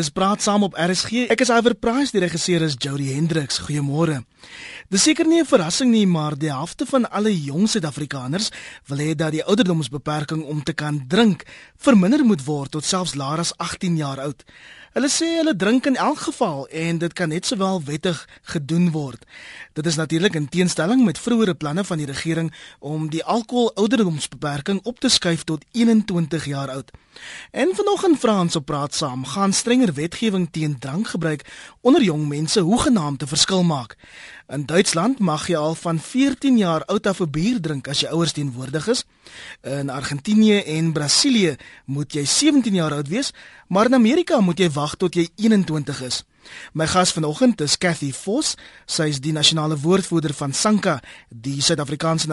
Dis praat saam op RSG. Ek is Iver Price, die regisseur is Jody Hendricks. Goeiemôre. Dis seker nie 'n verrassing nie, maar die helfte van alle jong Suid-Afrikaners wil hê dat die ouderdomsbeperking om te kan drink verminder moet word tot selfs laer as 18 jaar oud. Hulle sê hulle drink in elk geval en dit kan net sowel wettig gedoen word. Dit is natuurlik in teenstelling met vroeëre planne van die regering om die alkoholouderdomsbeperking op te skuif tot 21 jaar oud. En vanoggend Frans op praat saam gaan strenger wetgewing teen drankgebruik onder jong mense hoegenaamd te verskil maak. In Duitsland mag jy al van 14 jaar oud af 'n bier drink as jy ouers teenwoordig is. In Argentinië en Brasilië moet jy 17 jaar oud wees, maar in Amerika moet jy wag tot jy 21 is. My gas vanoggend is Cathy Vos. Sy is die nasionale woordvoerder van SANKA, die Suid-Afrikaanse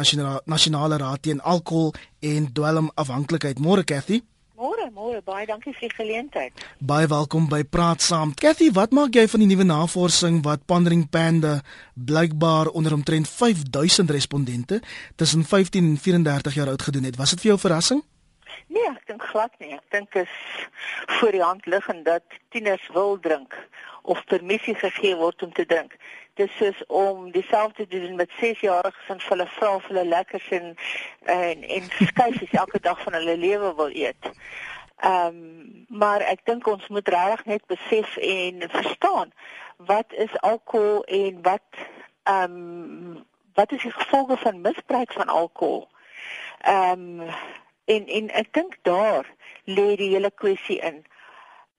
Nasionale Raad teen Alkohol en Dwelmafhanklikheid. Môre Cathy. Môre, môre, baie dankie vir die geleentheid. Baie welkom by Praat Saam. Cathy, wat maak jy van die nuwe navorsing wat Pandering Panda blykbaar onder omtrent 5000 respondente tussen 15 en 34 jaar oud gedoen het? Was dit vir jou 'n verrassing? Nee, ek dink glad nie. Ek dink is voor die hand liggend dat tieners wil drink of permissie gegee word om te drink. Dit is om dieselfde te doen met 6-jariges en hulle vra of hulle lekkers en en en skyfies elke dag van hulle lewe wil eet. Ehm um, maar ek dink ons moet regtig net besef en verstaan wat is alkohol en wat ehm um, wat is die gevolge van misbruik van alkohol? Ehm um, en en ek dink daar lê die hele kwessie in.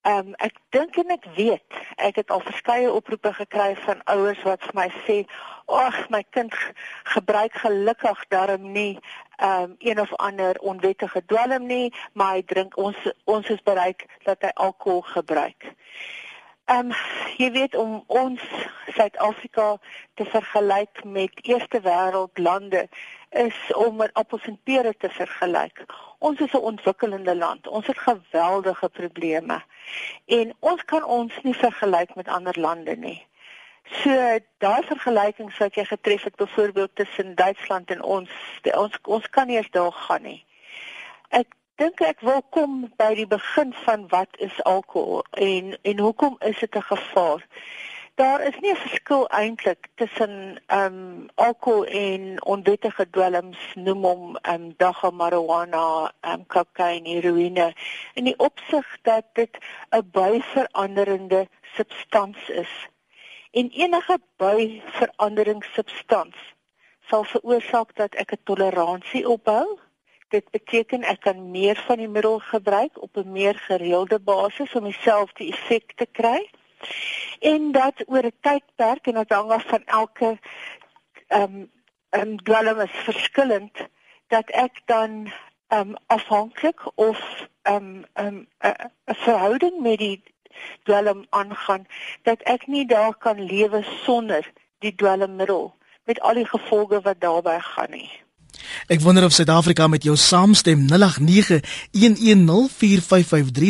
Ehm um, ek dink en ek weet, ek het al verskeie oproepe gekry van ouers wat vir my sê, "Ag, my kind gebruik gelukkig darm nie ehm um, een of ander onwettige dwelm nie, maar hy drink ons ons is bereik dat hy alkohol gebruik." Ehm um, jy weet om ons Suid-Afrika te vergelyk met eerste wêreld lande is om met appels en pere te vergelyk. Ons is 'n ontwikkelende land. Ons het geweldige probleme. En ons kan ons nie vergelyk met ander lande nie. So daai vergelyking wat jy getref het byvoorbeeld tussen Duitsland en ons, ons ons kan nie eens daar gaan nie. Ek dink ek wil kom by die begin van wat is alkohol en en hoekom is dit 'n gevaar? Daar is nie 'n verskil eintlik tussen ehm um, alkohol en onwettige dwelms noem hom ehm um, dagga marijuana, ehm um, kokaine, heroïne in die opsig dat dit 'n byveranderende substans is. En enige byveranderingssubstans sal veroorsaak dat ek 'n toleransie opbou. Dit beteken ek kan meer van die middel gebruik op 'n meer gereelde basis om dieselfde effek te kry en dat oor 'n tydperk en dit hang af van elke ehm um, ehm um, dwelm is verskillend dat ek dan ehm um, afhanklik of ehm um, ehm um, 'n verhouding met die dwelm aangaan dat ek nie daar kan lewe sonder die dwelmmiddel met al die gevolge wat daarbey gaan nie. Ek wonder of Suid-Afrika met jou saamstem. 0891104553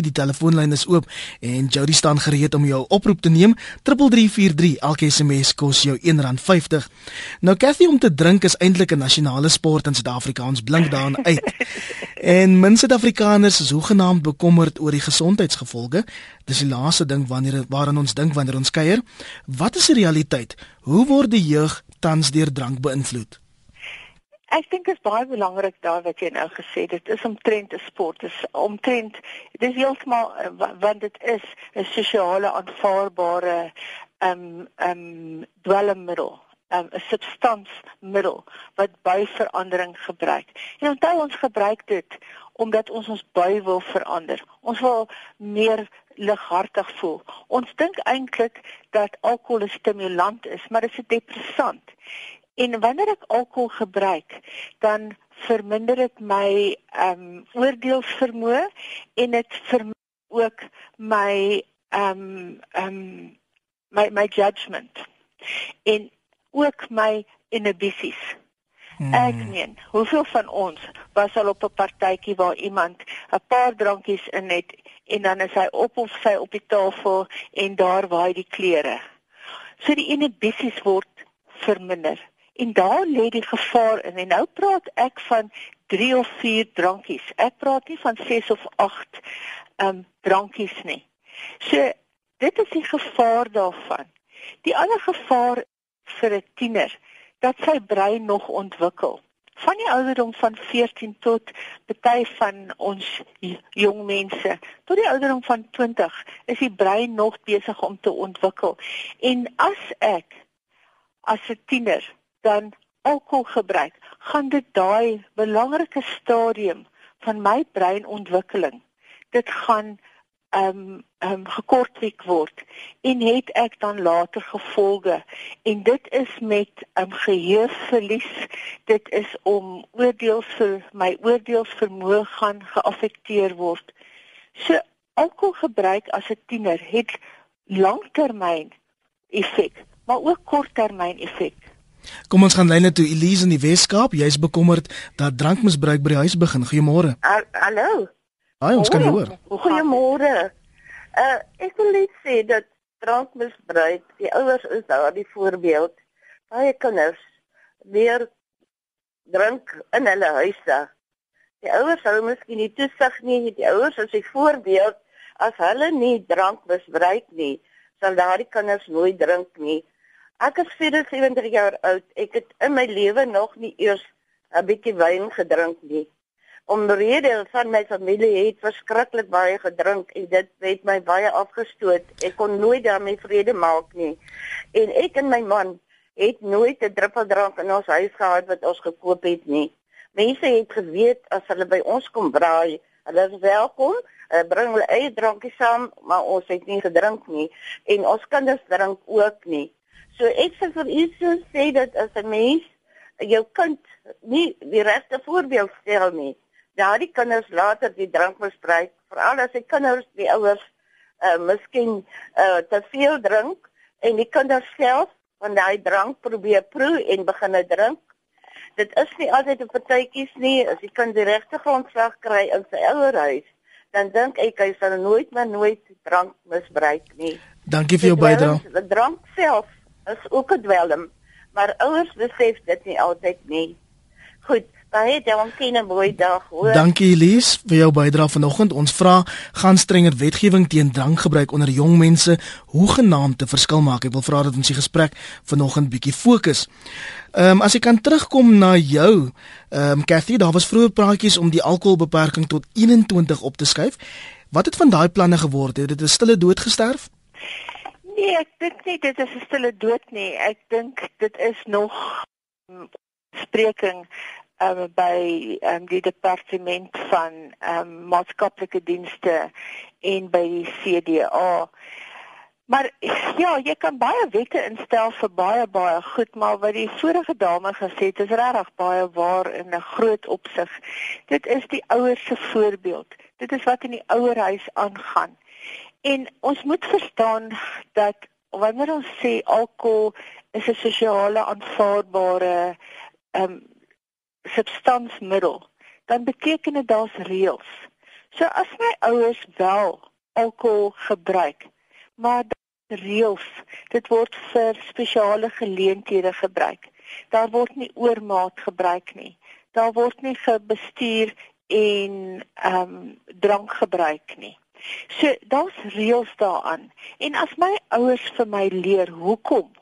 die telefoonlyn is oop en Jody staan gereed om jou oproep te neem. 3343 elke SMS kos jou R1.50 Nou Cathy om te drink is eintlik 'n nasionale sport in Suid-Afrika ons blink daarin uit. En min Suid-Afrikaners is hoegenaamd bekommerd oor die gesondheidsgevolge dis die laaste ding wanneer waaraan ons dink wanneer ons kuier. Wat is die realiteit? Hoe word die jeug tans deur drank beïnvloed Ek dink dit is baie belangrik daar wat jy nou gesê het. Dit is omtrent 'n sport. Dit is omtrent dis heeltemal want dit is 'n sosiale aanvaarbare ehm um, ehm um, dwelmmiddel, ehm, 'n um, substansmiddel wat by verandering gebruik. En onthou ons gebruik dit omdat ons ons by wil verander. Ons wil meer lighartig voel. Ons dink eintlik dat alkohol 'n stimulant is, maar dit is 'n depressant. En wanneer ek alkohol gebruik, dan verminder dit my ehm um, oordeelsvermoë en dit verminder ook my ehm um, ehm um, my my judgement en ook my inhibisies. Hmm. Ek meen, hoeveel van ons was al op 'n partytjie waar iemand 'n paar drankies in het en dan is hy op of sy op die tafel en daar waai die klere. So die inhibisies word verminder. En daar lê die gevaar in. En nou praat ek van 3 of 4 drankies. Ek praat nie van 6 of 8 um drankies nie. So Dit is die gevaar daarvan. Die ander gevaar vir 'n tiener dat sy brein nog ontwikkel. Van die ouderdom van 14 tot party van ons jong mense tot die ouderdom van 20 is die brein nog besig om te ontwikkel. En as ek as 'n tiener dan alkohol gebruik, gaan dit daai belangrike stadium van my breinontwikkeling dit gaan ehm um, ehm um, gekortwek word en het ek dan later gevolge. En dit is met ehm um, geheueverlies dit is om oordeels vir my oordeelsvermoë gaan geaffekteer word. So alkoholgebruik as 'n tiener het langtermyn effek maar ook korttermyn effek Kom ons gaan lyne toe Elise in die Weskaap. Jy's bekommerd dat drankmisbruik by die huis begin. Goeiemôre. Hallo. Haai, ons kan hoor. Goeiemôre. Uh ek wil net sê dat drankmisbruik, die ouers is daar die voorbeeld. Baie kinders weer drink in hulle huise. Die ouers hou miskien nie toesig nie. Die ouers is die voorbeeld. As hulle nie drank misbruik nie, sal daardie kinders nooit drink nie. Ek is 74 jaar oud. Ek het in my lewe nog nie eers 'n bietjie wyn gedrink nie. Omrede van my familie het verskriklik baie gedrink en dit het my baie afgestoot. Ek kon nooit daarmee vrede maak nie. En ek en my man het nooit 'n druppel drank in ons huis gehad wat ons gekoop het nie. Mense het geweet as hulle by ons kom braai, hulle is welkom. Hulle bring hulle eie drankie saam, maar ons het nie gedrink nie en ons kinders drink ook nie. So ek sê vir u so sê dat as 'n mens jou kind nie die regte voorbeeld stel nie, daardie kinders later die drank misbruik, veral as die kinders die ouers uh miskien uh te veel drink en die kinders self van daai drank probeer proe en begin drink. Dit is nie altyd 'n partytjies nie, as die kind die regte grondslag kry in sy ouerhuis, dan dink ek hy sal nooit meer nooit drank misbruik nie. Dankie vir jou bydrae. Drank self is ook 'n dwelm, maar ouers besef dit nie altyd nie. Goed, baie dankie en 'n mooi dag, hoor. Dankie Elise vir jou bydrae vanoggend. Ons vra gaan strenger wetgewing teen drankgebruik onder jong mense hoegenaamd te verskil maak. Ek wil vra dat ons die gesprek vanoggend bietjie fokus. Ehm um, as ek kan terugkom na jou, ehm um, Cathy, daar was vroeër praatjies om die alkoholbeperking tot 21 op te skuif. Wat het van daai planne geword? Het dit 'n stille dood gesterf? Nee, ek dink nie dit is 'n stille dood nie. Ek dink dit is nog um, spreking um, by um, die departement van um, maatskaplike dienste en by die CDA. Maar ja, jy kan baie wette instel vir baie baie goed, maar wat die vorige dame gesê het, is regtig baie waar in 'n groot opsig. Dit is die ouers se voorbeeld. Dit is wat in die ouerhuis aangaan. En ons moet verstaan dat wanneer ons sê alkohol is 'n sosiale aanvaarbare ehm um, substansmiddel, dan beteken dit daar's reëls. So as my ouers wel alkohol gebruik, maar reëls, dit word vir spesiale geleenthede gebruik. Daar word nie oormaat gebruik nie. Daar word nie gebestuur en ehm um, drank gebruik nie. So daar's reëls daaraan. En as my ouers vir my leer hoekom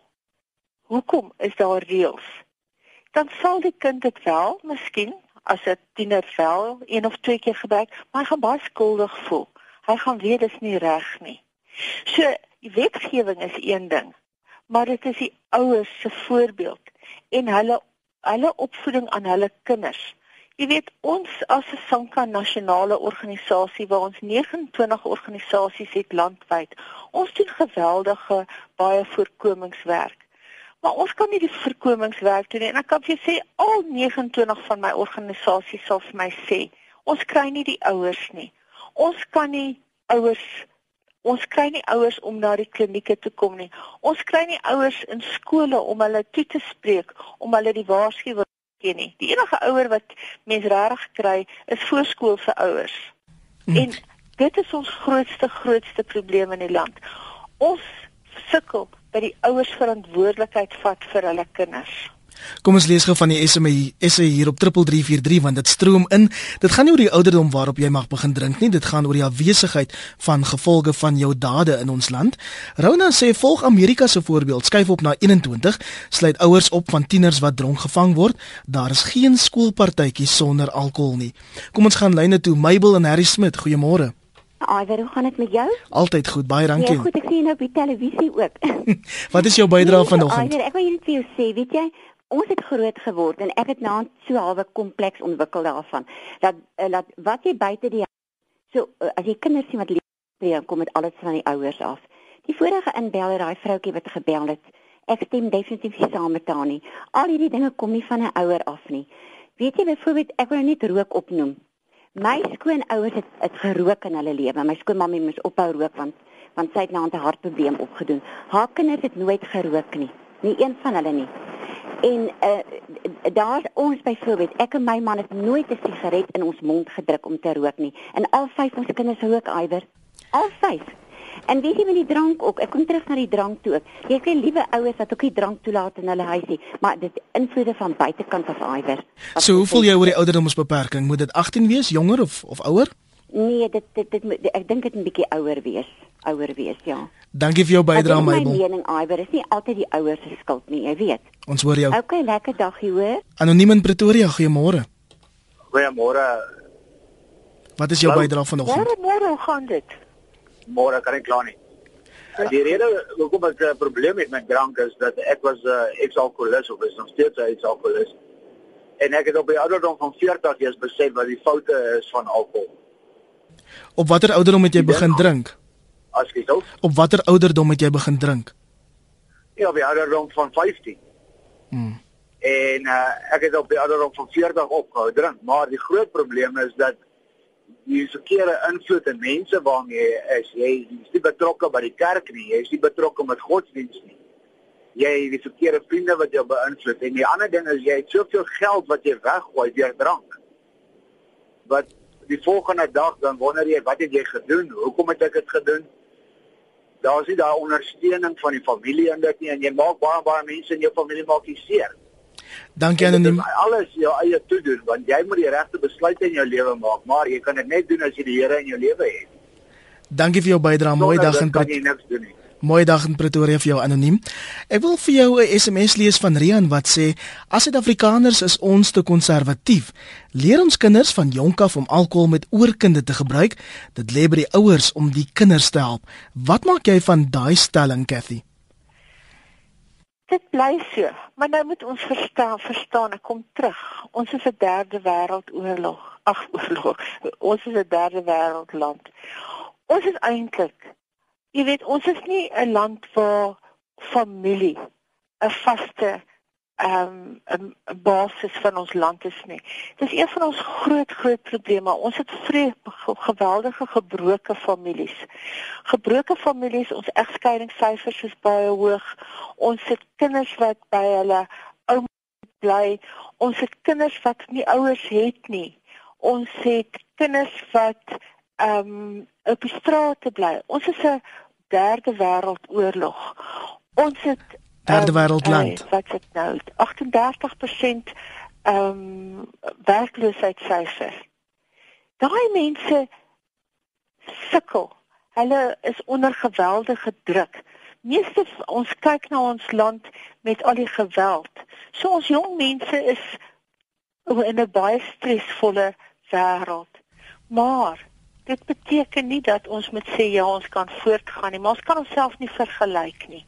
hoekom is daar reëls? Dan sal die kind dit wel, miskien as 'n tiener wel een of twee keer gebruik, maar hy gaan baie skuldig voel. Hy gaan weet dit is nie reg nie. So die wetgewing is een ding, maar dit is die ouers se voorbeeld en hulle hulle opvoeding aan hulle kinders. Jy weet ons as 'n Sanka nasionale organisasie waar ons 29 organisasies het landwyd. Ons doen geweldige baie voorkomingswerk. Maar ons kan nie die voorkomingswerk doen nie. En ek kan vir jou sê al 29 van my organisasies sal vir my sê, ons kry nie die ouers nie. Ons kan nie ouers ons kry nie ouers om na die klinieke toe kom nie. Ons kry nie ouers in skole om hulle toe te spreek om hulle die waarskuwing ken nie. Die enige ouer wat mens regtig kry is voorskoolse ouers. Mm. En dit is ons grootste grootste probleem in die land. Ons sukkel by die ouers verantwoordelikheid vat vir hulle kinders. Kom ons lees gou van die SMS SA hier op 3343 want dit stroom in. Dit gaan nie oor die ouderdom waarop jy mag begin drink nie, dit gaan oor die afwesigheid van gevolge van jou dade in ons land. Rona sê volg Amerika se voorbeeld, skuif op na 21, sluit ouers op van tieners wat dronk gevang word. Daar is geen skoolpartytjies sonder alkohol nie. Kom ons gaan lyne toe. Mabel en Harry Smit, goeiemôre. Aiwer, hoe gaan dit met jou? Altyd goed, baie dankie. Ja, goed, ek sien nou op die televisie ook. Wat is jou bydrae Nee, vanoggend? Aiwer, ek wil net vir jou sê, weet jy, ons het groot geword en ek het nou so halwe kompleks ontwikkel daarvan. Dat uh, dat wat jy buite die so uh, as jy kinders sien wat leer kom met alles van die ouers af. Die vorige inbeller, daai vroutjie wat gebel het, ek stem definitief nie saam met haar nie. Al hierdie dinge kom nie van 'n ouer af nie. Weet jy byvoorbeeld, ek wil nou net rook opnoem. My skoonouers het het gerook in hulle lewe. My skoonmammie moes ophou rook want want sy het nou 'n hartprobleem opgedoen. Haar kinders het nooit gerook nie. Nie een van hulle nie. En uh daar ons byvoorbeeld, ek en my man het nooit 'n sigaret in ons mond gedruk om te rook nie. En al vyf ons kinders rook iwer. Al vyf. En weet jy met die drank ook, ek kom terug na die drank toe ook. Jy kry liewe ouers wat ook nie drank toelaat in hulle huisie, maar dit invloede van buitekant af iwer. So hoe voel jy oor die ouderdomsbeperking? Moet dit 18 wees, jonger of of ouer? Nee, dit dit, dit moet- ek dink dit 'n bietjie ouer wees. Ouer wees, ja. Dankie vir jou bydrae, Dit is Mabel. My mening, Iwer, is nie altyd die ouers se skuld nie, jy weet. Ons hoor jou. Okay, lekker dag hier, hoor. Anoniem in Pretoria, goeiemôre. Goeiemôre. Wat is jou bydrae vanoggend? Môre môre hoe gaan dit? Môre kan ek klaar nie. Die rede hoekom ek 'n probleem het met drank is dat ek was 'n uh, ex-alkoholist of is nog steeds 'n ex-alkoholist. En ek het op die ouderdom van 40 jaar besef wat die foute is van alkohol. Op watter ouderdom het jy begin drink? As jy sou, Op watter ouderdom het jy begin drink? ja, op die ouderdom van 15. Hmm. En uh, ek het op die ouderdom van 40 opgehou drink, maar die groot probleem is dat die verkeerde invloed in mense waarmee jy is, jy is nie betrokke by die kerk nie, jy is nie betrokke met godsdienst nie. Jy het die verkeerde vriende wat jou beïnvloed en die ander ding is jy het soveel geld wat jy weggooi deur drank. Wat die volgende dag dan wonder jy wat het jy gedoen? Hoekom het ek dit gedoen? Daar's nie daai ondersteuning van die familie in dit nie en jy maak baie baie mense in jou familie maak jy seer. Dankie Jy anoniem. moet alles jou eie toe doen want jy moet die regte besluite in jou lewe maak, maar jy kan dit net doen as jy die Here in jou lewe het. Dankie vir jou bydrae. Mooi dag in dit Mooi dag in Pretoria vir jou anoniem. Ek wil vir jou 'n SMS lees van Rian wat sê: "As Suid-Afrikaners is ons te konservatief. Leer ons kinders van jonk af om alkohol met oorkinde te gebruik. Dit lê by die ouers om die kinders te help." Wat maak jy van daai stelling, Cathy? Dit bly so, maar nou moet ons verstaan, verstaan, ek kom terug. Ons is 'n derde wêreldoorlog. Ag, oorlog. Ons is 'n derde wêreldland. Ons is eintlik jy weet, ons is nie 'n land waar familie 'n vaste ehm 'n 'n basis van ons land is nie. Dis een van ons groot groot probleme. Ons het vrees geweldige gebroke families. Gebroke families, ons egskeidingssyfers is baie hoog. Ons het kinders wat by hulle ouma bly. Ons het kinders wat nie ouers het nie. Ons het kinders wat ehm um, op die strate bly. Ons is 'n derde wêreldoorlog. Ons het Derde ehm, wêreldland. eh, wat dit nou? 38% ehm um, werkloosheidssyfer. Daai mense sukkel. Hulle is onder geweldige druk. Meeste ons kyk na ons land met al die geweld. So ons jong mense is in 'n baie stresvolle wêreld. Maar dit beteken nie dat ons moet sê ja, ons kan voortgaan nie, maar ons kan onsself nie vergelyk nie.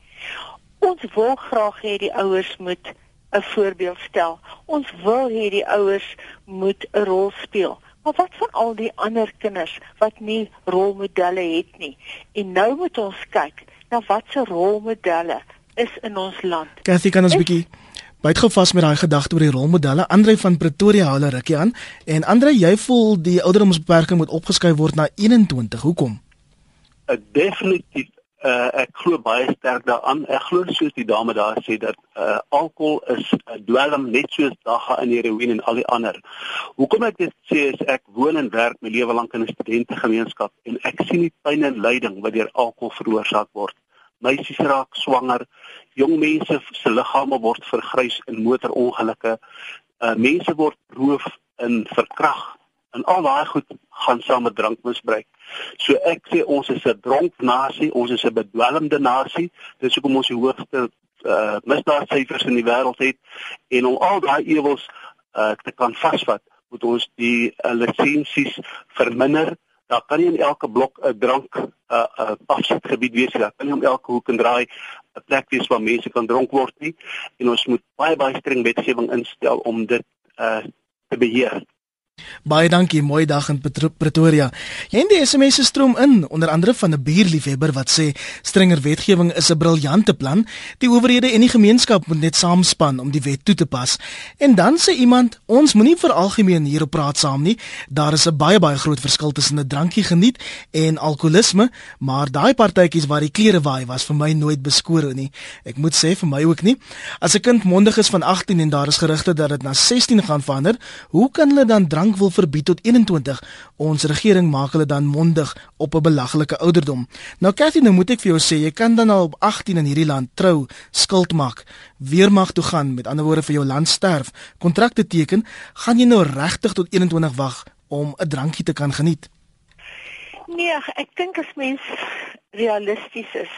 Ons wil graag hê die ouers moet 'n voorbeeld stel. Ons wil hê die ouers moet 'n rol speel. Maar wat van al die ander kinders wat nie rolmodelle het nie? En nou moet ons kyk na watse rolmodelle is in ons land. Cathy, kan ons Ek- bietjie byt gou vas met daai gedagte oor die rolmodelle. Andre van Pretoria hou hulle rukkie aan. En Andre, jy voel die ouderdomsbeperking moet opgeskuif word na 21. Hoekom? ek definitief uh, ek glo baie sterk daaraan. Ek glo soos die dame daar sê dat uh, alkohol is 'n dwelm net soos dagga en heroïne en al die ander. Hoekom ek dit sê is ek woon en werk my lewe lank in 'n studentegemeenskap en ek sien die pyn en lyding wat deur alkohol veroorsaak word. Meisies raak swanger, jong mense se liggame word vergrys in motorongelukke, uh, mense word roof en verkrag en al daai goed gaan saam met drankmisbruik. So ek sê ons is 'n dronk nasie, ons is 'n bedwelmde nasie. Dis hoekom ons die hoogste uh, misdaadsyfers in die wêreld het en om al daai ewels uh, te kan vasvat, moet ons die uh, lisensies verminder daar kan nie in elke blok 'n drank 'n uh, uh, afsetgebied wees nie. Daar kan nie om elke hoek en draai 'n plek wees waar mense kan dronk word nie. En ons moet baie baie streng wetgewing instel om dit uh te beheer. Baie dankie, mooi dag in Pretoria. Jy en die SMS se stroom in, onder andere van 'n buurliefhebber wat sê strenger wetgewing is 'n briljante plan. Die owerhede en die gemeenskap moet net saamspan om die wet toe te pas. En dan sê iemand, ons moenie vir algemeen hierop praat saam nie. Daar is 'n baie baie groot verskil tussen 'n drankie geniet en alkoholisme, maar daai partytjies waar die klere waai was vir my nooit beskore nie. Ek moet sê vir my ook nie. As 'n kind mondig is van 18 en daar is gerugte dat dit na 16 gaan verander, hoe kan hulle dan drank drank wil verbied tot 21. Ons regering maak hulle dan mondig op 'n belaglike ouderdom. Nou Cathy, nou moet ek vir jou sê, jy kan dan al op 18 in hierdie land trou, skuld maak, weermag toe gaan, met ander woorde vir jou land sterf, kontrakte teken, gaan jy nou regtig tot 21 wag om 'n drankie te kan geniet? Nee, ek dink as mens realisties is,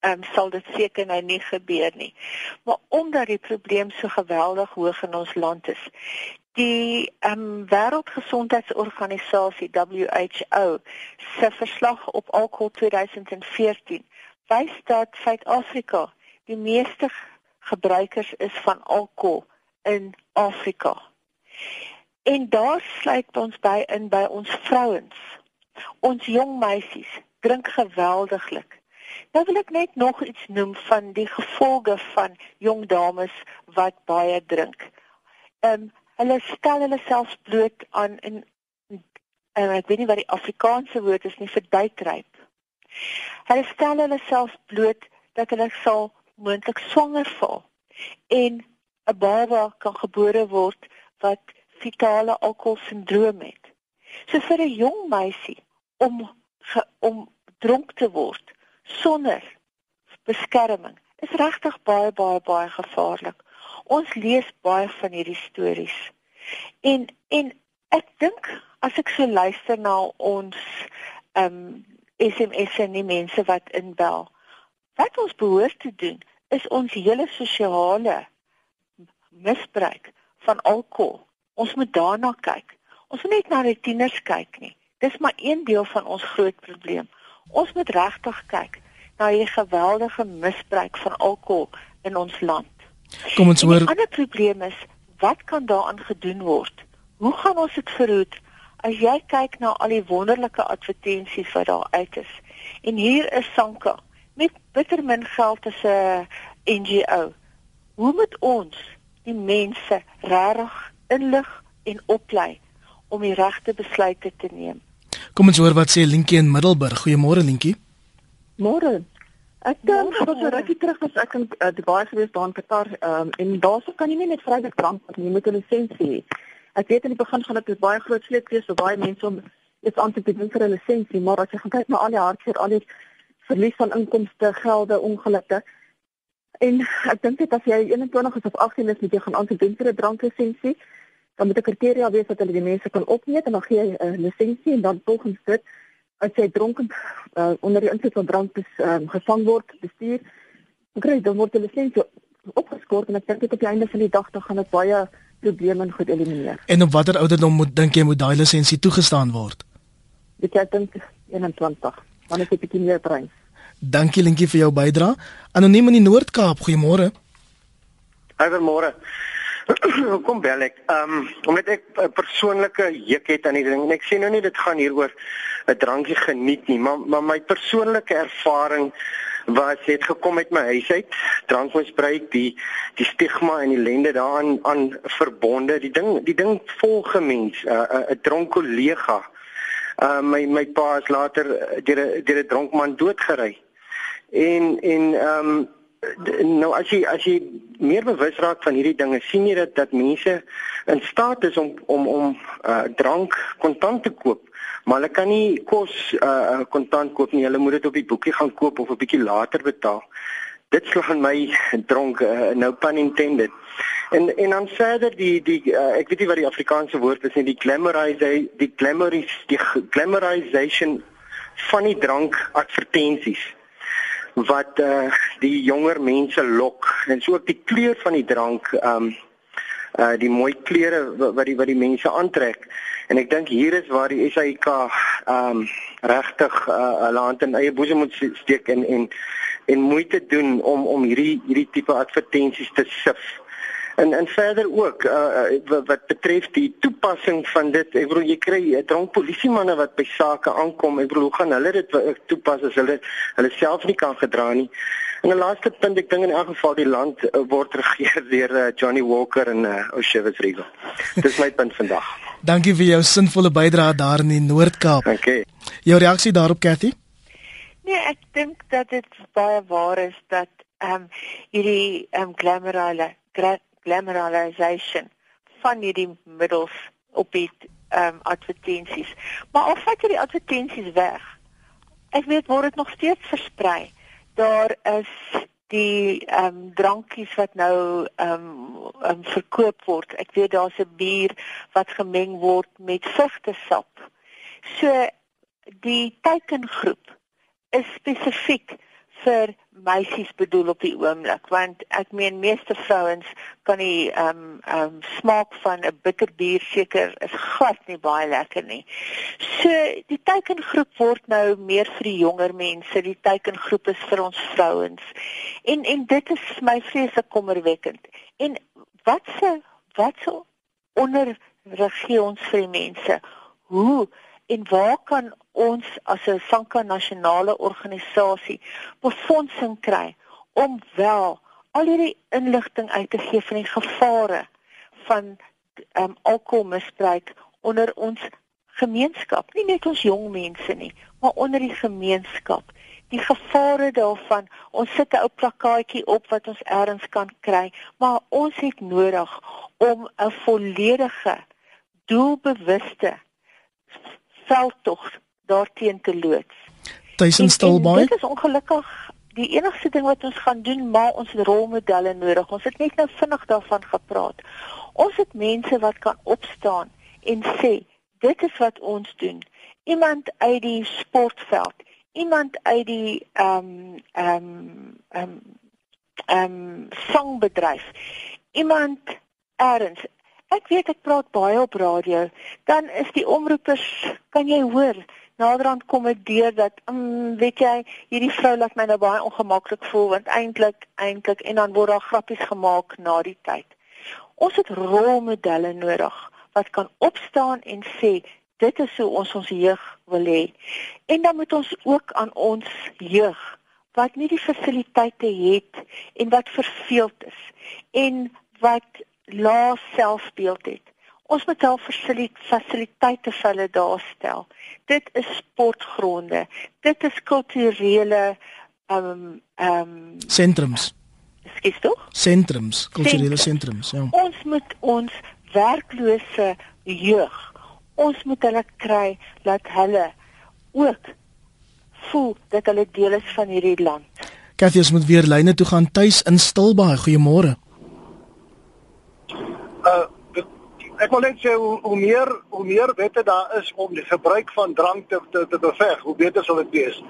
ehm um, sal dit seker nou nie gebeur nie. Maar omdat die probleem so geweldig hoog in ons land is, Die um, Wêreldgesondheidsorganisasie WHO se verslag op alkohol 2014 wys dat Suid-Afrika die meeste gebruikers is van alkohol in Afrika. En daar sluit ons by in by ons vrouens. Ons jong meisies drink geweldiglik. Nou wil ek net nog iets noem van die gevolge van jong dames wat baie drink. Ehm um, hulle stel hulle self bloot aan in en ek weet nie wat die Afrikaanse woord is nie vir duitryp. Hulle stel hulle self bloot dat hulle sal moontlik swanger val en 'n baba kan gebore word wat fetale alkoholsindroom het. So vir 'n jong meisie om ge, om dronk te word sonder beskerming is regtig baie baie baie gevaarlik. Ons lees baie van hierdie stories. En en ek dink as ek so luister na ons ehm um, SMS en die mense wat inbel, wat ons behoort te doen is ons hele sosiale misbruik van alkohol. Ons moet daarna kyk. Ons moet net na die tieners kyk nie. Dis maar een deel van ons groot probleem. Ons moet regtig kyk na hierdie geweldige misbruik van alkohol in ons land. Kom ons hoor. 'n Ander probleem is wat kan daaraan gedoen word? Hoe gaan ons dit verhoed? As jy kyk na al die wonderlike advertensies wat daar uit is. En hier is Sanka met bitter min geld as 'n NGO. Hoe moet ons die mense regtig inlig en oplei om die regte besluite te neem? Kom ons hoor wat sê Linkie in Middelburg. Goeiemôre Linkie. Môre. Ek dink dat so rukkie terug was ek in uh, Dubai gewees daar in Qatar um, en daarso kan jy nie net vrylik drank nie, jy moet 'n lisensie hê. Ek weet in die begin gaan dit baie groot sleep wees vir baie mense om iets aan te doen vir 'n lisensie, maar as jy gaan kyk na al die hartseer, al die verlies van inkomste, gelde, ongelukke en ek dink dit as jy 21 is of 18 is, moet jy gaan aansoek vir 'n dranklisensie. Dan moet 'n kriteria wees dat hulle die mense kan opneem en dan gee jy 'n lisensie en dan volgens dit as jy dronken uh, onder die invloed van drank is um, gevang word, bestuur, kry dan word hulle lisensie opgeskort en ek dink dit op die einde van die dag dan gaan dit baie probleme goed elimineer. En op watter ouderdom moet dink jy moet daai lisensie toegestaan word? Ek dink 21. Dan is dit 'n bietjie meer brein. Dankie Linkie vir jou bydrae. Anoniem in die Noord-Kaap, goeiemôre. Goeiemôre. Kom bel ek. Ehm um, omdat ek 'n persoonlike juk het aan die ding. Ek sê nou nie dit gaan hieroor 'n drankie geniet nie, maar maar my persoonlike ervaring was het gekom met my huis uit. Drankmisbruik, die die stigma en die ellende daaraan aan verbonde. Die ding die ding volge mens, 'n uh, 'n uh, dronk kollega. Uh my my pa is later deur 'n deur 'n dronk man doodgery. En en ehm um, nou as jy as jy meer bewus raak van hierdie dinge, sien jy dat dat mense in staat is om om om uh drank kontant te koop maar hulle kan nie kos uh kontant koop nie. Hulle moet dit op die boekie gaan koop of 'n bietjie later betaal. Dit slaan my dronk uh, nou pan intended. En en dan verder die die uh, ek weet nie wat die Afrikaanse woord is nie, die glamorization die glamoris die glamorization van die drank advertensies wat uh die jonger mense lok. En so ook die kleur van die drank um uh die mooi kleure wat die wat die mense aantrek. En ek dink hier is waar die SAIK um regtig uh, hulle hand in eie boesem moet steek en en en moeite doen om om hierdie hierdie tipe advertensies te sif en en verder ook uh, wat betref die toepassing van dit ek bedoel jy kry 'n dronk polisiemanne wat by sake aankom ek bedoel hoe gaan hulle dit toepas as hulle hulle self nie kan gedra nie? En 'n laaste punt ek dink in elk geval die land uh, word regeer deur uh, Johnny Walker en uh, Oshewes Rigo dis my punt vandag. Dankie vir jou sinvolle bydrae daar in die Noord-Kaap. Dankie. Jou reaksie daarop Cathy? Nee, ek dink dat dit baie waar is dat ehm um, hierdie ehm um, glamourale glamorization van hierdie middels op die ehm um, advertensies. Maar al vat jy die advertensies weg. Ek weet word dit nog steeds versprei. Daar is die ehm um, drankies wat nou ehm um, um, verkoop word. Ek weet daar's 'n bier wat gemeng word met vrugtesap. So die teikengroep is spesifiek vir meisies bedoel op die oomblik want ek meen meeste vrouens kan die ehm um, ehm um, smaak van 'n bitterbier seker is glad nie baie lekker nie. So die teikengroep word nou meer vir die jonger mense, die teikengroep is vir ons vrouens. En en dit is vir my vreeslik kommerwekkend. En wat se wat se onderrig ons vir mense? Hoe en waar kan ons as 'n Sanka nasionale organisasie befondsing kry om wel al hierdie inligting uit te gee van die gevare van um, alkoholmisbruik onder ons gemeenskap, nie net ons jong mense nie, maar onder die gemeenskap. Die gevare daarvan, ons sit 'n ou plakkaatjie op wat ons elders kan kry, maar ons het nodig om 'n volledige doelbewuste veldtog daarteen te loods. Tuisen Stilbaai. Dit is ongelukkig die enigste ding wat ons gaan doen, maar ons rolmodelle nodig. Ons het net nou vinnig daarvan gepraat. Ons het mense wat kan opstaan en sê, dit is wat ons doen. Iemand uit die sportveld, iemand uit die ehm um, ehm um, ehm um, ehm um, songbedryf. Iemand erns Ek weet ek praat baie op radio. Dan is die omroepers, kan jy hoor, naderhand kom dit deur dat, um, weet jy, hierdie vrou laat my nou baie ongemaklik voel want eintlik eintlik en dan word daar grappies gemaak na die tyd. Ons het rolmodelle nodig wat kan opstaan en sê dit is hoe ons ons jeug wil hê. En dan moet ons ook aan ons jeug wat nie die fasiliteite het en wat verveeld is en wat lae selfbeeld het. Ons moet al fasiliteite vir hulle daarstel. Dit is sportgronde. Dit is kulturele ehm um, ehm um, sentrums. Skiet tog? Sentrums, kulturele sentrums, ja. Ons moet ons werklose jeug, ons moet hulle kry dat hulle ook voel dat hulle deel is van hierdie land. Kathies moet weer lyne toe gaan tuis in Stilbaai. Goeiemôre. Uh ek wil net sê hoe, hoe meer hoe meer wette daar is om die gebruik van drank te te, te beveg, hoe beter sal dit wees.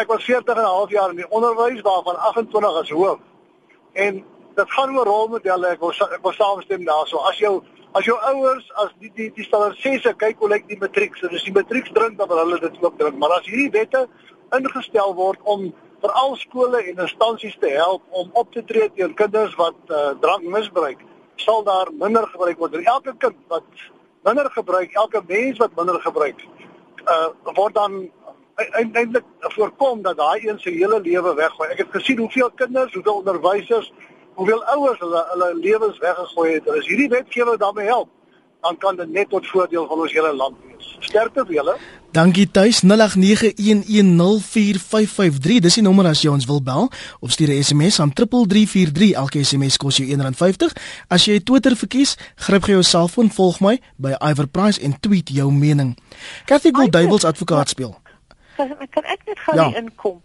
Ek was 40 en 'n half jaar in die onderwys waarvan 28 as hoof. En dit gaan oor rolmodelle. Ek wil ek wil saamstem daarso. As jou as jou ouers as die die die standaard sê se kyk hoe lyk die matriek, so dis die matriek drink dan hulle dit ook drink. Maar as hierdie wette ingestel word om veral skole en instansies te help om op te tree teen kinders wat uh, drank misbruik sal daar minder gebruik word. Elke kind wat minder gebruik, elke mens wat minder gebruik, uh word dan eintlik voorkom dat daai een se hele lewe weggooi. Ek het gesien hoeveel kinders, hoeveel onderwysers, hoeveel ouers hulle hulle lewens weggegooi het. Hulle is hierdie wetgewing daarmee help dan kan dit net tot voordeel van ons hele land wees. Sterkte vir julle. Dankie tuis 0891104553 dis die nommer as jy ons wil bel of stuur 'n SMS aan 3343 elke SMS kos jou R1.50 as jy Twitter verkies gryp gou jou selfoon volg my by Iver Price en tweet jou mening. Kathy Goldduivels advokaat speel. Kan kan ek net gou ja. inkom?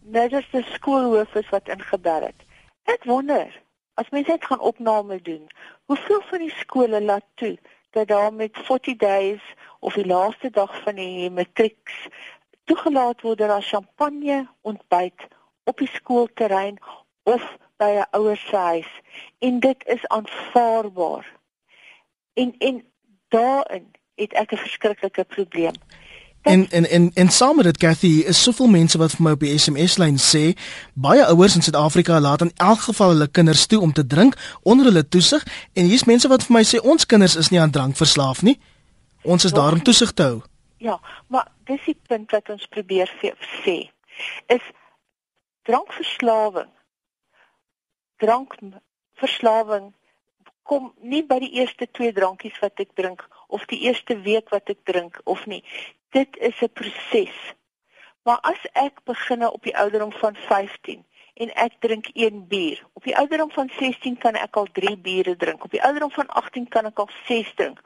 Dit is die skoolhoof is wat ingebel het. Ek wonder as mense net gaan opname doen hoeveel van die skole laat toe dat daar met 40 days of die laaste dag van die matrieks toegelaat word dat daar champagne ontbyt op die skoolterrein of by 'n ouer se huis en dit is aanvaarbaar. En en daarin het ek 'n verskriklike probleem. En en en en saam met dit Cathy is soveel mense wat vir my op die SMS lyn sê baie ouers in Suid-Afrika laat in elk geval hulle kinders toe om te drink onder hulle toesig en hier's mense wat vir my sê ons kinders is nie aan drank verslaaf nie. Ons is daar om toesig te hou. Ja, maar dis die punt wat ons probeer sê. Is drankverslawing. Drankverslawing kom nie by die eerste twee drankies wat ek drink of die eerste week wat ek drink of nie. Dit is 'n proses. Maar as ek beginne op die ouderdom van 15 en ek drink 1 bier, op die ouderdom van 16 kan ek al 3 biere drink, op die ouderdom van 18 kan ek al 6 drink.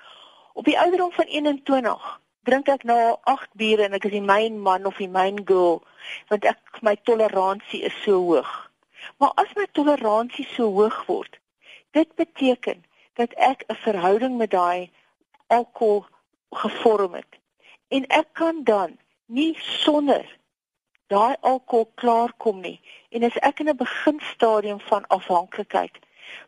Op die ouderdom van 21 drink ek nou 8 biere en ek is die main man of die main girl want ek my toleransie is so hoog. Maar as my toleransie so hoog word, dit beteken dat ek 'n verhouding met daai alkohol gevorm het. En ek kan dan nie sonder daai alkohol klaarkom nie. En as ek in 'n beginstadium van afhanklikheid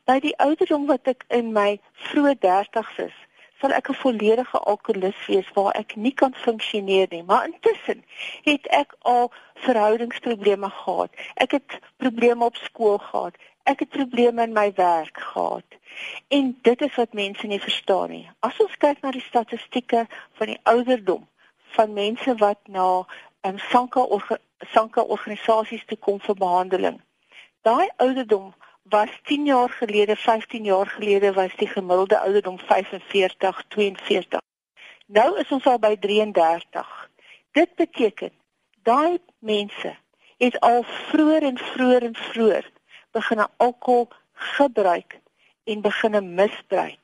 by die ouderdom wat ek in my vroeë 30's is, sal ek 'n volledige alkolikus wees waar ek nie kan funksioneer nie. Maar intussen het ek al verhoudingsprobleme gehad. Ek het probleme op skool gehad. Ek het probleme in my werk gehad. En dit is wat mense nie verstaan nie. As ons kyk na die statistieke van die ouderdom van mense wat na um, sanka orga, sanka organisasies toe kom vir behandeling. Daai ouderdom was 10 jaar gelede, 15 jaar gelede was die gemiddelde ouderdom 45, 42. Nou is ons al by 33. Dit beteken daai mense het al vroeër en vroeër en vroeër begin alkohol gebruik en begin misbruik.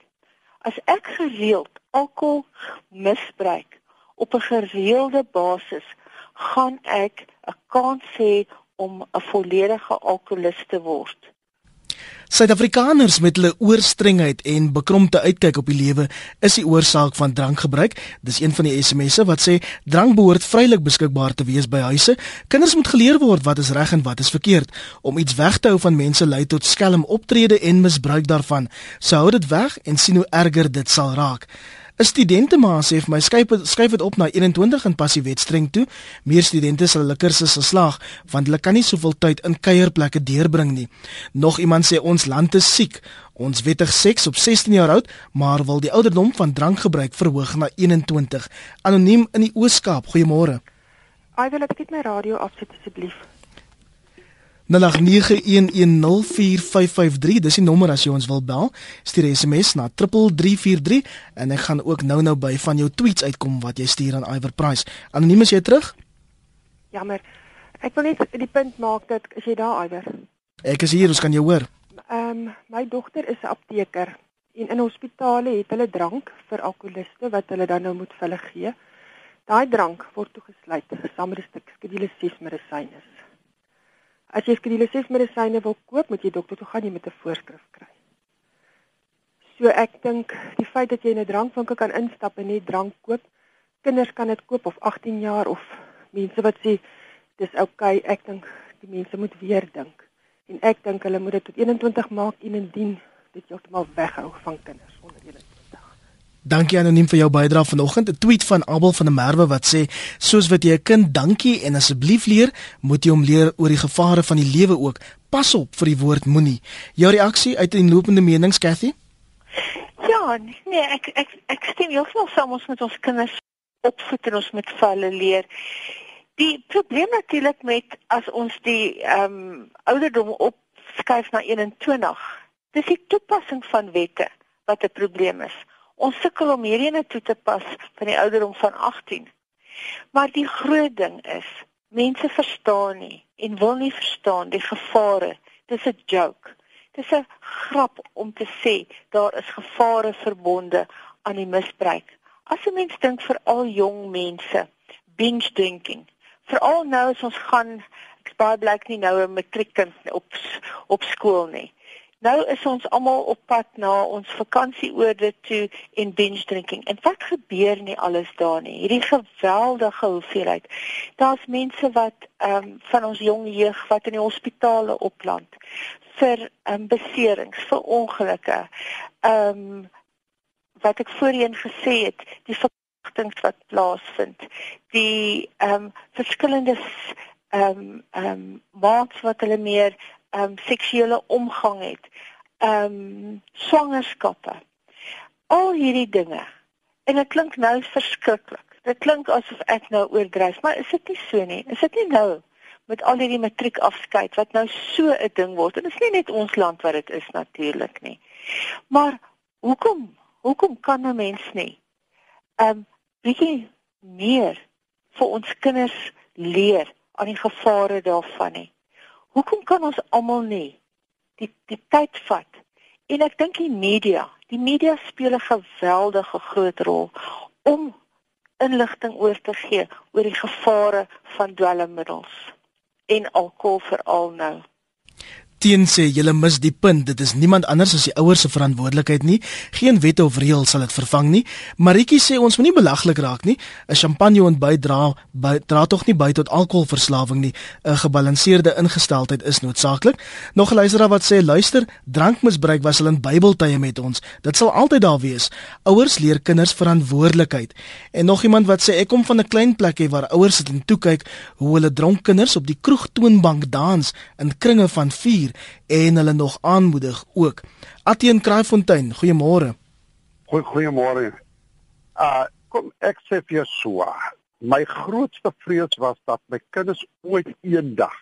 As ek gereeld alkohol misbruik op 'n gereelde basis, gaan ek 'n kans hê om 'n volledige alkoholist te word. Suid-Afrikaners met hulle oorstrengheid en bekrompte uitkyk op die lewe is die oorsaak van drankgebruik. Dis een van die SMS'e wat sê drank behoort vrylik beskikbaar te wees by huise. Kinders moet geleer word wat is reg en wat is verkeerd. Om iets weg te hou van mense lei tot skelm optrede en misbruik daarvan. Sou hou dit weg en sien hoe erger dit sal raak. 'n Studente ma sê vir my skryf skryf dit op na 21 in passie wetstreng toe. Meer studente sal hulle kursusse slaag want hulle kan nie soveel tyd in kuierplekke deurbring nie. Nog iemand sê ons land is siek. Ons wettig seks op 16 jaar oud, maar wil die ouderdom van drankgebruik verhoog na 21. Anoniem in die Oos-Kaap. Goeiemôre. Ai, wil ek net my radio afsit asseblief? 0891104553 dis die nommer as jy ons wil bel. Stuur SMS na 3343 en ek gaan ook nou-nou by van jou tweets uitkom wat jy stuur aan Iver Price. Anoniem is jy terug? Jammer. Ek wil net die punt maak dat as jy daar Iver? Ek is hier ons kan jou hoor. Ehm um, my dogter is 'n apteker en in hospitale het hulle drank vir alkoholiste wat hulle dan nou moet vir hulle gee. Daai drank word toegesluit saam met 'n stuk skedule 6 medisyne As jy skedule 6 medisyne wil koop, moet jy dokter toe gaan jy met 'n voorskrif kry. So ek dink die feit dat jy in 'n drankwinkel kan instap en net drank koop, kinders kan dit koop of 18 jaar of mense wat sê dis oukei, okay, ek dink die mense moet weer dink. En ek dink hulle moet dit tot 21 maak en indien dit heeltemal weghou van kinders onder 21. Dankie anoniem vir jou bydrae vanoggend. 'n Tweet van Abel van der Merwe wat sê: "Soos wat jy 'n kind dankie en asseblief leer, moet jy hom leer oor die gevare van die lewe ook. Pas op vir die woord moenie." Jou reaksie uit die lopende menings, Cathy? Ja, nee, ek ek ek stem heeltemal saam ons met ons kinders opvoed en ons met hulle leer. Die probleem natuurlik met as ons die ehm um, ouderdom opskuif na 21, dis die toepassing van wette wat 'n probleem is Ons sukkel om hierdie toe te pas van die ouderdom van 18. Maar die groot ding is, mense verstaan nie en wil nie verstaan die gevare. Dis 'n joke. Dis 'n grap om te sê daar is gevare verbonde aan die misbruik. As 'n mens dink vir al jong mense, binge drinking. Veral nou as ons gaan ek baie blyk nie nou 'n matriekkind op op skool nie. Nou is ons almal op pad na ons vakansieoorde toe en binge drinking. En wat gebeur nie alles daar nie. Hierdie geweldige hoeveelheid. Daar's mense wat ehm um, van ons jong jeug wat in die hospitale opland vir ehm um, beserings, vir ongelukke. Ehm um, wat ek voorheen gesê het, die verkragtings wat plaasvind. Die ehm um, verskillende ehm um, ehm um, maats wat hulle meer ehm um, seksuele omgang het. Ehm um, swangerskappe. Al hierdie dinge. En dit klink nou verskriklik. Dit klink asof ek nou oordryf, maar is dit nie so nie? Is dit nie nou met al hierdie matriekafskeid wat nou so 'n ding word? En dit is nie net ons land wat dit is natuurlik nie. Maar hoekom? Hoekom kan 'n mens nie ehm um, bietjie meer vir ons kinders leer aan die gevare daarvan nie? Hoekom kan ons almal nie die die tyd vat? En ek dink die media, die media speel 'n geweldige groot rol om inligting oor te gee oor die gevare van dwelmmiddels en alkohol veral nou teen sê julle mis die punt dit is niemand anders as die ouers se verantwoordelikheid nie. Geen wette of reëls sal dit vervang nie. Maritjie sê ons moenie belaglik raak nie. 'n champagne ontbyt dra by, dra tog nie by tot alkoholverslawing nie. 'n gebalanseerde ingesteldheid is noodsaaklik. Nog 'n luisteraar wat sê luister drankmisbruik was al in Bybeltye met ons. Dit sal altyd daar wees. Ouers leer kinders verantwoordelikheid. En nog iemand wat sê ek kom van 'n klein plekie waar ouers sit en toe kyk hoe hulle dronk kinders op die kroegtoonbank dans in kringe van 4 stuur en hulle nog aanmoedig ook. Atien Kraaifontein, goeiemôre. Goeie goeiemôre. Uh kom ek sê vir jou so. My grootste vrees was dat my kinders ooit eendag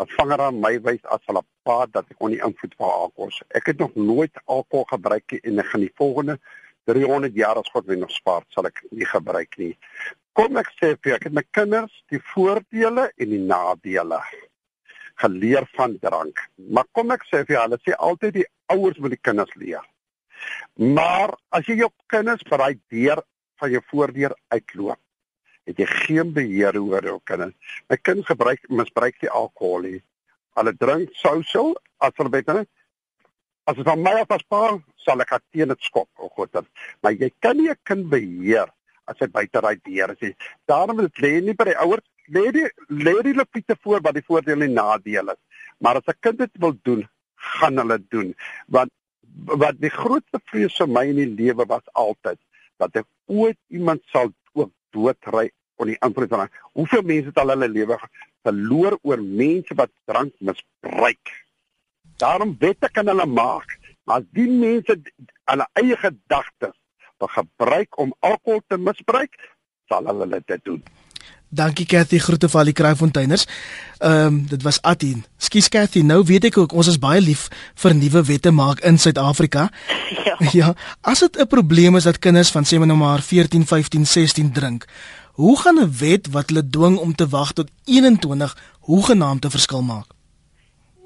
'n vanger aan my wys as hulle pa dat ek on die invloed van alkohol. Ek het nog nooit alkohol gebruik en ek gaan die volgende 300 jaar as God my nog spaar, sal ek nie gebruik nie. Kom ek sê vir jou, ek het my kinders die voordele en die nadele geleer van drank. Maar kom ek sê vir julle, sê altyd die ouers moet die kinders leer. Maar as jy jou kinders by daai deur van jou voordeur uitloop, het jy geen beheer oor jou kinders. My kind gebruik misbruik die alkohol nie. Hulle drink sosial as hulle net as dit van my af as pa sal ek teen dit skop. O God, dan. maar jy kan nie 'n kind beheer as hy buite daai deur is. Daarom moet dit lê nie by die ouers lê die lê die lepiete voor wat die voordele en nadele is. Maar as 'n kind dit wil doen, gaan hulle doen. Want wat die grootste vrees vir my in die lewe was altyd dat ek ooit iemand sal ook doodry op die antwoord van hoeveel mense het al hulle lewe verloor oor mense wat drank misbruik. Daarom wette kan hulle maak, maar as die mense hulle eie gedagtes gebruik om alkohol te misbruik, sal hulle dit doen. Dankie Cathy, groete vir al die kraaifonteiners. Ehm um, dit was Atin. Skus Cathy, nou weet ek ook ons is baie lief vir nuwe wette maak in Suid-Afrika. Ja. ja. As dit 'n probleem is dat kinders van sê maar nou maar 14, 15, 16 drink, hoe gaan 'n wet wat hulle dwing om te wag tot 21 hoegenaamd 'n verskil maak?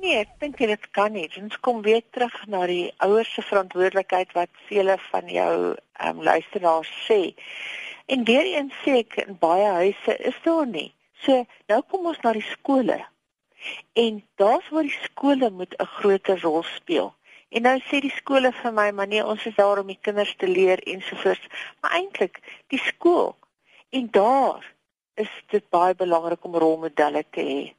Nee, ek dink dit kan nie. Ons kom weer terug na die ouers se verantwoordelikheid wat vele van jou ehm um, luisteraars sê. En weer eens sê ek in baie huise is daar nie. So nou kom ons na die skole. En daar's waar die skole moet 'n groter rol speel. En nou sê die skole vir my, maar nee, ons is daar om die kinders te leer ensovoorts. Maar eintlik, die skool en daar is dit baie belangrik om rolmodelle te hê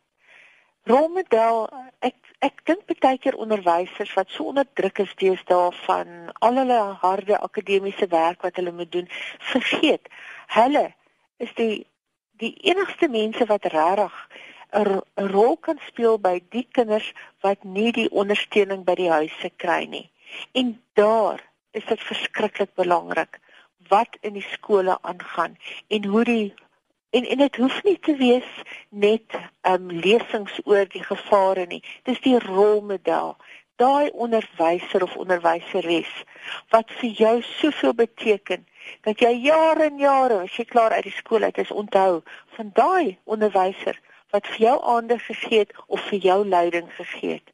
rolmodel ek ek dink baie keer onderwysers wat so onder druk is deesdae van al hulle harde akademiese werk wat hulle moet doen vergeet hulle is die die enigste mense wat regtig 'n rol kan speel by die kinders wat nie die ondersteuning by die huise kry nie. En daar is dit verskriklik belangrik wat in die skole aangaan en hoe die En en dit hoef nie te wees net ehm um, lesings oor die gevare nie. Dis die rolmodel. daai onderwyser of onderwyseres wat vir jou soveel beteken dat jy jare en jare as jy klaar uit die skool uit is onthou van daai onderwyser wat vir jou aandag gegee het of vir jou leiding gegee het.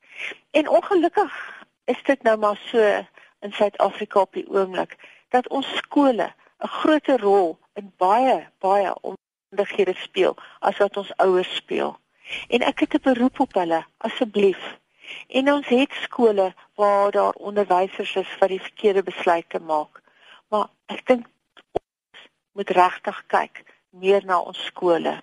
En ongelukkig is dit nou maar so in Suid-Afrika op die oomblik dat ons skole 'n groter rol in baie baie omstandighede speel as wat ons ouers speel. En ek het 'n beroep op hulle asseblief En ons het skole waar daar onderwysers is wat die verkeerde besluite maak. Maar ek dink ons moet regtig kyk meer na ons skole.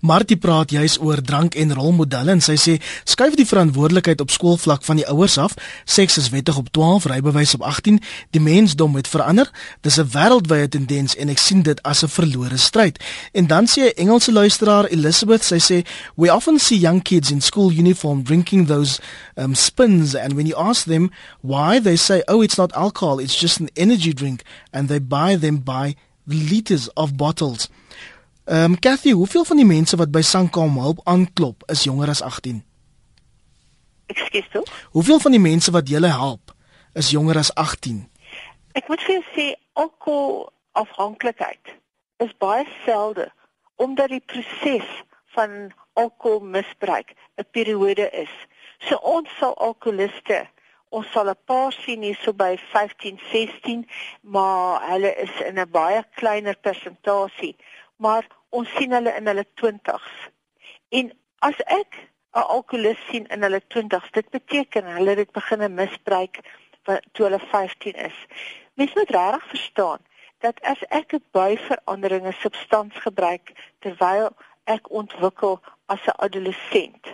Martie praat juis oor drank en rolmodelle en sy sê skuif die verantwoordelikheid op skoolvlak van die ouers af. Seks is wettig op 12, rybewys op 18. Die mensdom het verander. Dis 'n wêreldwye tendens en ek sien dit as 'n verlore stryd. En dan sê 'n Engelse luisteraar Elizabeth, sy sê we often see young kids in school uniform drinking those um spins and when you ask them why they say oh it's not alcohol, it's just an energy drink and they buy them by liters of bottles. Ehm um, Cathy, hoeveel van die mense wat by Sankom help aanklop is jonger as 18? Ekskuus. Hoeveel van die mense wat julle help is jonger as 18? Ek moet vir jou sê alkohol afhanklikheid is baie selde omdat die proses van alkoholmisbruik 'n periode is. So ons sal alkoholiste ons sal 'n paar sien hier so by 15, 16, maar hulle is in 'n baie kleiner persentasie maar ons sien hulle in hulle 20s. En as ek 'n alkoholist sien in hulle 20s, dit beteken hulle het begin misbruik toe hulle 15 is. Mens moet regtig verstaan dat as ek 'n buiveranderinge substans gebruik terwyl ek ontwikkel as 'n adolessent.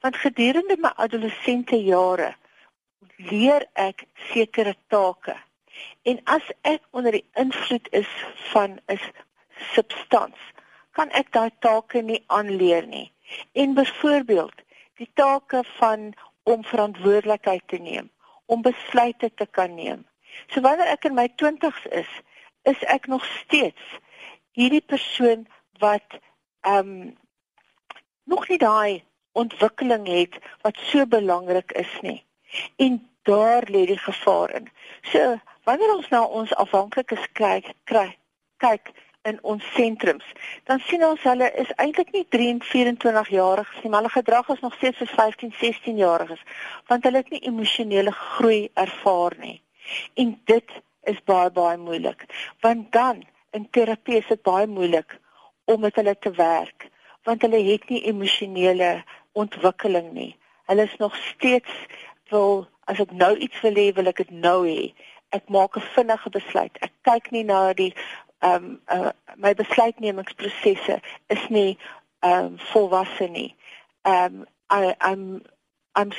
Want gedurende my adolessente jare leer ek sekere take. En as ek onder die invloed is van 'n substans kan ek daai take nie aanleer nie. En byvoorbeeld, die take van om verantwoordelikheid te neem, om besluite te kan neem. So wanneer ek in my 20's is, is ek nog steeds hierdie persoon wat ehm um, nog nie daai ontwikkeling het wat so belangrik is nie. En daar lê die gevaar in. So wanneer ons na ons afhanklikes kyk, kyk, kyk in ons sentrums, dan sien ons hulle is eintlik nie 23 jariges nie, maar hulle gedrag is nog steeds soos 15, 16 jariges, want hulle het nie emosionele groei ervaar nie. En dit is baie baie moeilik, want dan in terapie is dit baie moeilik om met hulle te werk, want hulle het nie emosionele ontwikkeling nie. Hulle is nog steeds wil as ek nou iets wil hê, wil ek dit nou hê. Ek maak 'n vinnige besluit. Ek kyk nie na die ehm um, uh, my besluitnemingsprosesse is nie ehm um, volwasse nie. Ehm um, I I'm I'm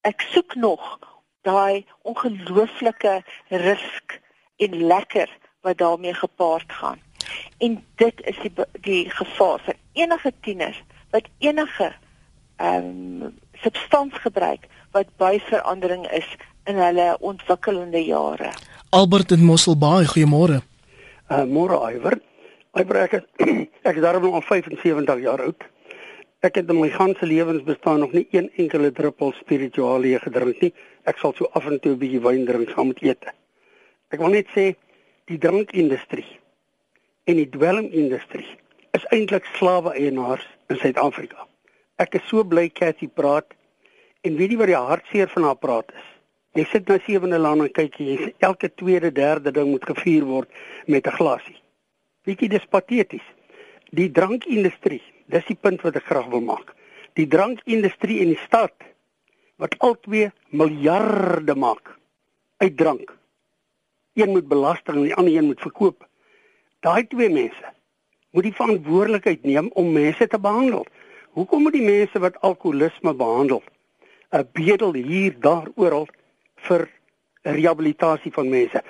ek soek nog daai ongelooflike risk en lekker wat daarmee gepaard gaan. En dit is die die gevaar vir enige tiener wat enige ehm um, substans gebruik wat by verandering is in hulle ontwikkelende jare. Albert in Mosselbaai, goeiemôre. Uh môre Iwer. Iwer ek het, ek is daarom al 75 jaar oud. Ek het in my ganse lewensbestaan nog nie een enkele druppel spiritualie gedrink nie. Ek sal so af en toe 'n bietjie wyn drink saam met ete. Ek wil net sê die drankindustrie en die dwelmindustrie is eintlik slawe eienaars in Suid-Afrika. Ek is so bly Cathy praat en weet jy wat die hartseer van haar praat is? Jy sit na sewende land en kyk jy elke tweede derde ding moet gevier word met 'n glasie. Bietjie dis pateties. Die drankindustrie, dis die punt wat ek graag wil maak. Die drankindustrie in die stad wat albei miljarde maak uit drank. Een moet belasting en die ander een moet verkoop. Daai twee mense moet die verantwoordelikheid neem om mense te behandel. Hoekom moet die mense wat alkoholisme behandel 'n bedel hier daar oral vir rehabilitasie van mense.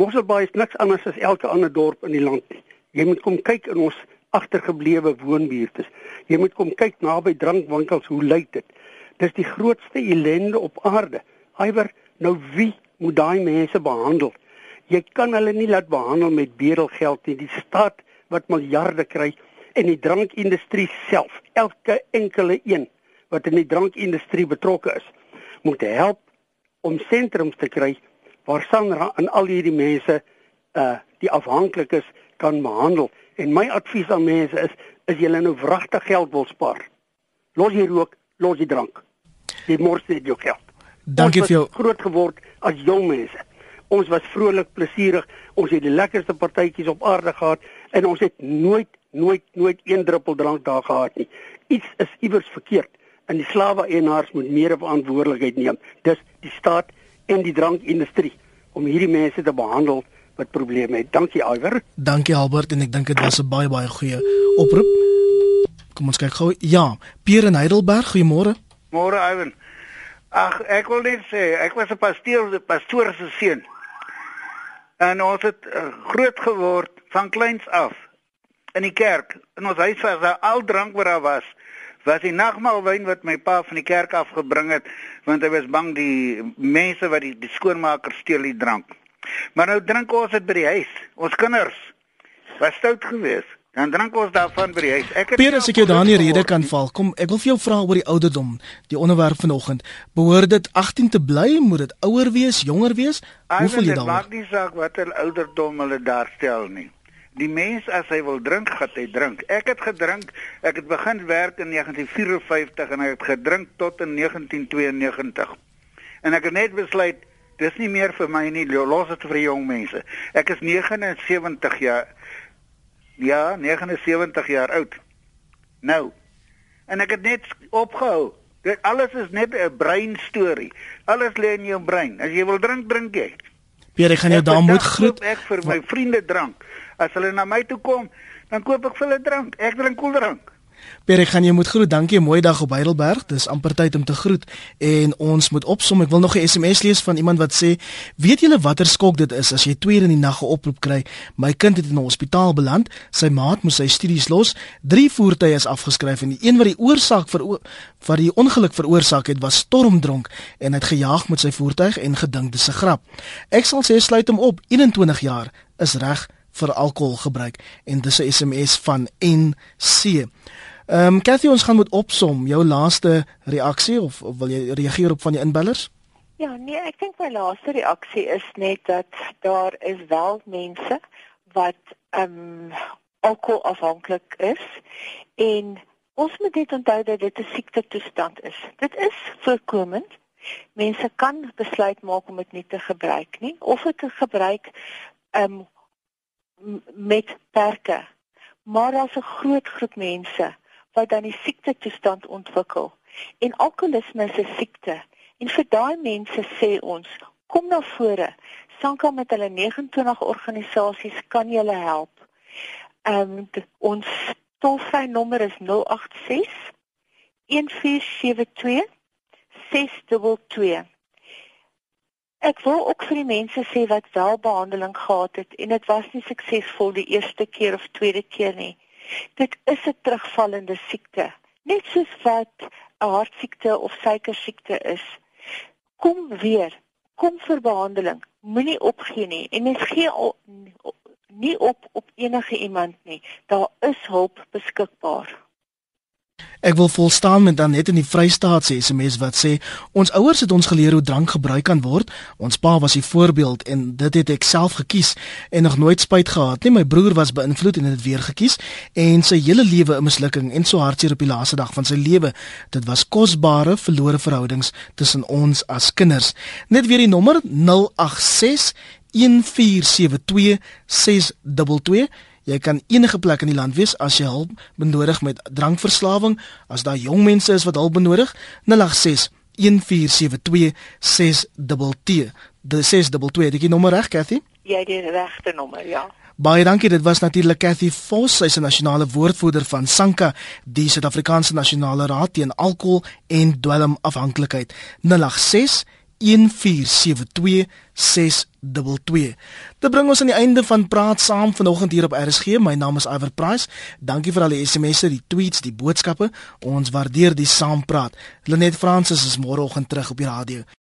Mosselbaai is niks anders as elke ander dorp in die land nie. Jy moet kom kyk in ons agtergeblewe woonbuurte. Jy moet kom kyk naby drankwinkels hoe lyk dit. Dis die grootste ellende op aarde. Iwer, nou wie moet daai mense behandel? Jy kan hulle nie laat behandel met bedelgeld nie. Die staat wat miljarde kry en die drankindustrie self, elke enkele een wat in die drankindustrie betrokke is, moet help om sentrums te kry waar Sandra en al hierdie mense uh die afhanklikes kan behandel. En my advies aan mense is is jy nou wragtig geld wil spaar. Los jy rook, los jy drank. Jy mors net jou geld. Dankie vir jou groot geword as jong mense. Ons was vrolik, plesierig. Ons het die lekkerste partytjies op aarde gehad en ons het nooit nooit nooit een druppel drank daar gehad nie. Iets is iewers verkeerd en die slawe-eienaars moet meer verantwoordelikheid neem. Dis die staat en die drankindustrie om hierdie mense te behandel wat probleme het. Dankie Iwer. Dankie Albert en ek dink dit was 'n baie baie goeie oproep. Kom ons kyk gou. Ja, Pierre in Heidelberg, goeiemôre. Môre Iwer. Ag, ek wil net sê, ek was 'n pastoor, 'n pastoor se seun. En ons het uh, groot geword van kleins af in die kerk. In ons huis was daar al drank wat daar was was die nagmaalwyn wat my pa van die kerk afgebring het want hy was bang die mense wat die, die skoonmaker steel die drank. Maar nou drink ons dit by die huis. Ons kinders was stout geweest. Dan drink ons daarvan by die huis. Ek het Peer as ek jou daar nie rede kan val. Kom, ek wil vir jou vra oor die ouderdom, die onderwerp vanoggend. Behoort dit 18 te bly? Moet dit ouer wees, jonger wees? Hoe voel jy daaroor? Dit maak nie saak watter ouderdom hulle daar stel nie die mens as hy wil drink, gaan hy drink. Ek het gedrink, ek het begin werk in 1954 en ek het gedrink tot in 1992. En ek het net besluit dis nie meer vir my nie, los dit vir jong mense. Ek is 79 jaar ja, 79 jaar oud. Nou. En ek het net opgehou. Dit alles is net 'n brein storie. Alles lê in jou brein. As jy wil drink, drink jy. Pierre, ek gaan jou daar moet groet. Ek vir my vriende drank. As hulle na my toe kom, dan koop ek vir hulle drank. Ek drink koeldrank. Per ek gaan jou moet groet. Dankie. Mooi dag op Heidelberg. Dis amper tyd om te groet en ons moet opsom. Ek wil nog 'n SMS lees van iemand wat sê: "Weet julle watter skok dit is as jy twee in die nag 'n oproep kry? My kind het in 'n hospitaal beland. Sy maat moes sy studies los. Drie voertuie is afgeskryf en die een wat die oorsaak vir wat die ongeluk veroorsaak het, was stormdronk en het gejaag met sy voertuig en gedink dis 'n grap. Ek sal sê sluit hom op. 21 jaar is reg vir alkoholgebruik en dis 'n SMS van NC. Ehm um, Cathy ons gaan moet opsom jou laaste reaksie of, of wil jy reageer op van die inbellers? Ja, nee, ek dink my laaste reaksie is net dat daar is wel mense wat ehm um, alkoholafhanklik is en ons moet net onthou dat dit 'n siekte toestand is. Dit is voorkomend. Mense kan besluit maak om dit nie te gebruik nie of dit te gebruik ehm um, met perke. Maar daar's 'n groot groep mense wat dan die siekte toestand ontwikkel. En alkoholisme is 'n siekte. En vir daai mense sê ons, kom na vore. Sanka met hulle 29 organisasies kan julle help. Ehm um, ons tolvrye nommer is 086 1472 622 Ek wil ook vir die mense sê wat wel behandeling gehad het en dit was nie suksesvol die eerste keer of tweede keer nie. Dit is 'n terugvallende siekte, net soos wat 'n hartsiekte of suikersiekte is. Kom weer, kom vir behandeling. Moenie opgee nie en mens gee al, nie op op enige iemand nie. Daar is hulp beskikbaar. Ek wil volstaan met dan net in die Vrystaat se SMS wat sê ons ouers het ons geleer hoe drank gebruik kan word. Ons pa was die voorbeeld en dit het ek self gekies en nog nooit spyt gehad nie. My broer was beïnvloed en het dit weer gekies en sy hele lewe 'n mislukking en so hartseer op die laaste dag van sy lewe. Dit was kosbare verlore verhoudings tussen ons as kinders. Net weer die nommer 086 1472 622 Jy kan enige plek in die land wees as jy hulp benodig met drankverslawing, as daar jong mense is wat hulp benodig, 086 1472 622. Dis 622. Dit is nommer reg, Cathy? Ja, die regte nommer, ja. Baie dankie. Dit was natuurlik Cathy Vos, sy is 'n nasionale woordvoerder van SANKA, die Suid-Afrikaanse Nasionale Raad teen Alkohol en Dwelmafhanklikheid. 086 1472 622. Dit bring ons aan die einde van praat saam vanoggend hier op RSG. My naam is Iver Price. Dankie vir al die SMS'e, die tweets, die boodskappe. Ons waardeer die saampraat. Lenet Fransis is môreoggend terug op die radio.